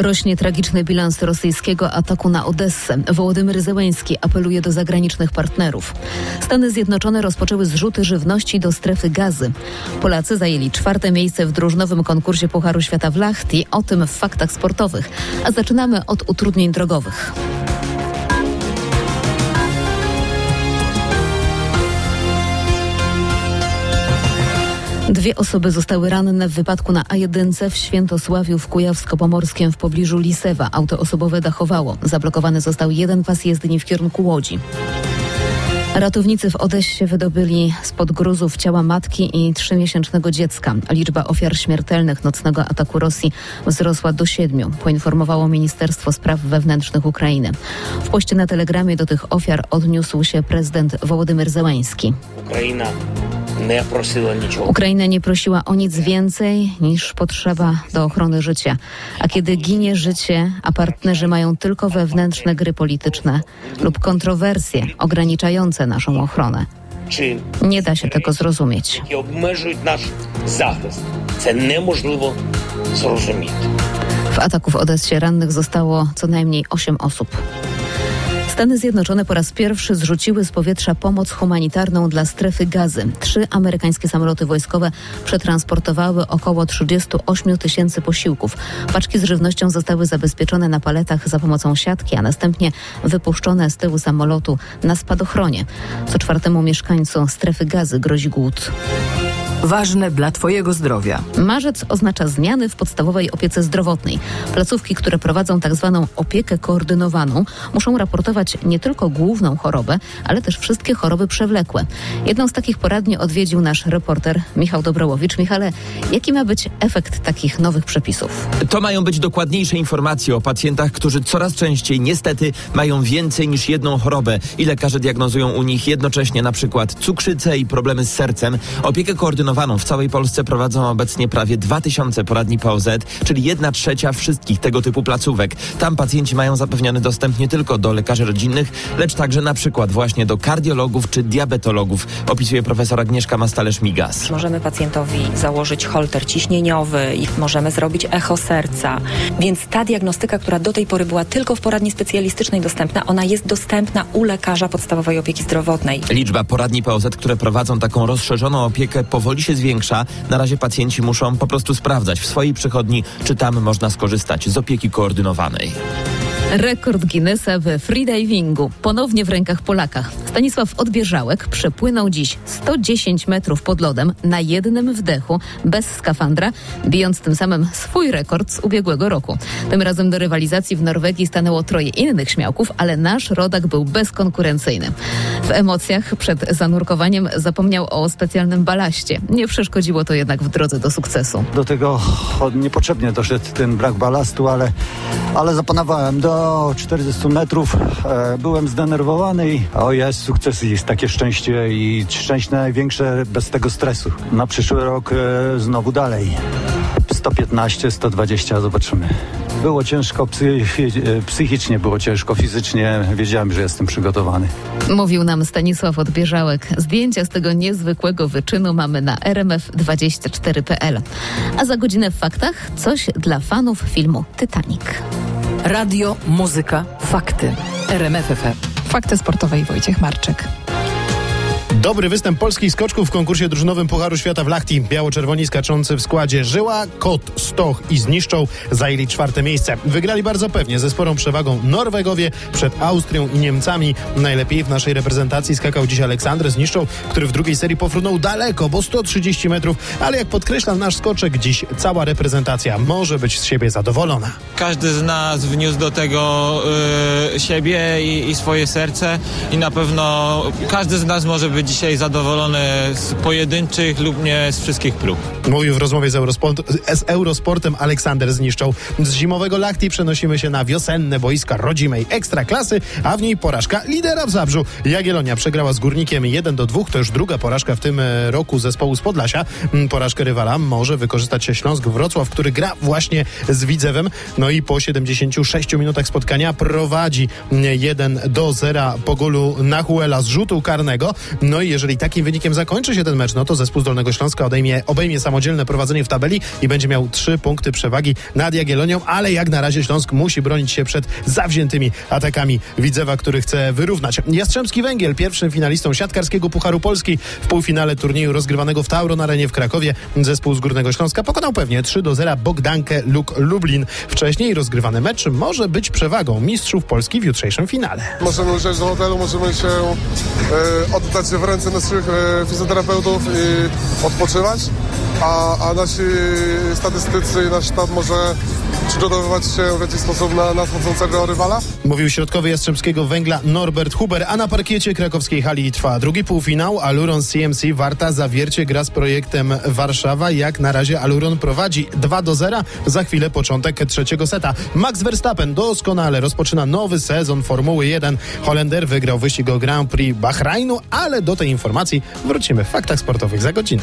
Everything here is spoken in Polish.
Rośnie tragiczny bilans rosyjskiego ataku na Odessę. Wołodymyr Zełęński apeluje do zagranicznych partnerów. Stany Zjednoczone rozpoczęły zrzuty żywności do strefy gazy. Polacy zajęli czwarte miejsce w drużynowym konkursie Pucharu Świata w Lachti. O tym w faktach sportowych. A zaczynamy od utrudnień drogowych. Dwie osoby zostały ranne w wypadku na A1 w Świętosławiu w Kujawsko-Pomorskim w pobliżu Lisewa. Auto osobowe dachowało. Zablokowany został jeden pas jezdni w kierunku Łodzi. Ratownicy w Odessie wydobyli spod gruzów ciała matki i trzymiesięcznego dziecka. Liczba ofiar śmiertelnych nocnego ataku Rosji wzrosła do siedmiu, poinformowało Ministerstwo Spraw Wewnętrznych Ukrainy. W poście na telegramie do tych ofiar odniósł się prezydent Wołodymyr Zełański. Ukraina не просила нічого. Ukraina nie prosiła o nic więcej niż potrzeba do ochrony życia. A kiedy ginie życie, a partnerzy mają tylko wewnętrzne gry polityczne lub kontrowersje ograniczające naszą ochronę, Чи nie da się tego zrozumieć. які обмежують наш захист, це неможливо зрозуміти. W ataku w Odessie rannych zostało co najmniej 8 osób. Stany Zjednoczone po raz pierwszy zrzuciły z powietrza pomoc humanitarną dla strefy gazy. Trzy amerykańskie samoloty wojskowe przetransportowały około 38 tysięcy posiłków. Paczki z żywnością zostały zabezpieczone na paletach za pomocą siatki, a następnie wypuszczone z tyłu samolotu na spadochronie. Co czwartemu mieszkańcu strefy gazy grozi głód. Ważne dla Twojego zdrowia. Marzec oznacza zmiany w podstawowej opiece zdrowotnej. Placówki, które prowadzą tak zwaną opiekę koordynowaną, muszą raportować nie tylko główną chorobę, ale też wszystkie choroby przewlekłe. Jedną z takich poradni odwiedził nasz reporter Michał Dobrołowicz. Michale, jaki ma być efekt takich nowych przepisów? To mają być dokładniejsze informacje o pacjentach, którzy coraz częściej niestety mają więcej niż jedną chorobę i lekarze diagnozują u nich jednocześnie na przykład cukrzycę i problemy z sercem. Opiekę koordynowaną w całej Polsce prowadzą obecnie prawie 2000 poradni POZ, czyli jedna trzecia wszystkich tego typu placówek. Tam pacjenci mają zapewniony dostęp nie tylko do lekarzy rodzinnych, lecz także na przykład właśnie do kardiologów czy diabetologów, opisuje profesor Agnieszka Mastalerz-Migas. Możemy pacjentowi założyć holter ciśnieniowy możemy zrobić echo serca. Więc ta diagnostyka, która do tej pory była tylko w poradni specjalistycznej dostępna, ona jest dostępna u lekarza podstawowej opieki zdrowotnej. Liczba poradni POZ, które prowadzą taką rozszerzoną opiekę, powoli się zwiększa. Na razie pacjenci muszą po prostu sprawdzać w swojej przychodni, czy tam można skorzystać z opieki koordynowanej. Rekord Guinnessa we freedivingu. Ponownie w rękach Polaka. Stanisław Odbieżałek przepłynął dziś 110 metrów pod lodem na jednym wdechu, bez skafandra, bijąc tym samym swój rekord z ubiegłego roku. Tym razem do rywalizacji w Norwegii stanęło troje innych śmiałków, ale nasz rodak był bezkonkurencyjny. W emocjach przed zanurkowaniem zapomniał o specjalnym balaście. Nie przeszkodziło to jednak w drodze do sukcesu. Do tego niepotrzebnie doszedł ten brak balastu, ale, ale zapanowałem do 40 metrów. E, byłem zdenerwowany i o jest sukces, jest takie szczęście i szczęście największe bez tego stresu. Na przyszły rok e, znowu dalej. 115, 120, zobaczymy. Było ciężko e, psychicznie, było ciężko fizycznie. Wiedziałem, że jestem przygotowany. Mówił nam Stanisław Odbieżałek. Zdjęcia z tego niezwykłego wyczynu mamy na rmf24.pl. A za godzinę w faktach coś dla fanów filmu Titanic. Radio, muzyka, fakty. RMF FM. Fakty sportowe i Wojciech Marczyk. Dobry występ polskich skoczków w konkursie drużynowym Pucharu Świata w Lachti. Biało-czerwoni skaczący w składzie Żyła, Kot, Stoch i Zniszczą zajęli czwarte miejsce. Wygrali bardzo pewnie, ze sporą przewagą Norwegowie przed Austrią i Niemcami. Najlepiej w naszej reprezentacji skakał dziś Aleksander Zniszczą, który w drugiej serii pofrunął daleko, bo 130 metrów, ale jak podkreśla nasz skoczek, dziś cała reprezentacja może być z siebie zadowolona. Każdy z nas wniósł do tego y, siebie i, i swoje serce i na pewno każdy z nas może być dzisiaj zadowolony z pojedynczych lub nie z wszystkich prób. Mówił w rozmowie z, Eurosport, z Eurosportem Aleksander Zniszczą. Z zimowego Lachti przenosimy się na wiosenne boiska rodzimej Ekstraklasy, a w niej porażka lidera w Zabrzu. Jagiellonia przegrała z Górnikiem 1 do 2. To już druga porażka w tym e, roku zespołu z Podlasia. Mm, Porażkę rywala może wykorzystać się Śląsk Wrocław, który gra właśnie z Widzewem. No i po 76 minutach spotkania prowadzi mm, 1 do 0 po golu Nahuela z rzutu karnego. No i jeżeli takim wynikiem zakończy się ten mecz, no to zespół z Dolnego Śląska odejmie, obejmie samodzielne prowadzenie w tabeli i będzie miał trzy punkty przewagi nad Jagiellonią, ale jak na razie Śląsk musi bronić się przed zawziętymi atakami Widzewa, który chce wyrównać. Jastrzębski Węgiel, pierwszym finalistą siatkarskiego Pucharu Polski w półfinale turnieju rozgrywanego w Tauron Arenie w Krakowie. Zespół z Górnego Śląska pokonał pewnie 3 do 0 Bogdankę Luk Lublin. Wcześniej rozgrywany mecz może być przewagą mistrzów Polski w jutrzejszym finale. Możemy usiąść do hotelu, możemy się e, oddać w ręce naszych e, fizjoterapeutów i odpoczywać, a, a nasi statystycy i nasz sztab może przygotowywać się w jakiś sposób na nadchodzącego rywala. Mówił środkowy Jastrzębskiego Węgla Norbert Huber, a na parkiecie krakowskiej hali trwa drugi półfinał. Aluron CMC Warta Zawiercie gra z projektem Warszawa. Jak na razie Aluron prowadzi 2 do 0. Za chwilę początek trzeciego seta. Max Verstappen doskonale rozpoczyna nowy sezon Formuły 1. Holender wygrał wyścig o Grand Prix Bahrajnu, ale do tej informacji wrócimy w faktach sportowych za godzinę.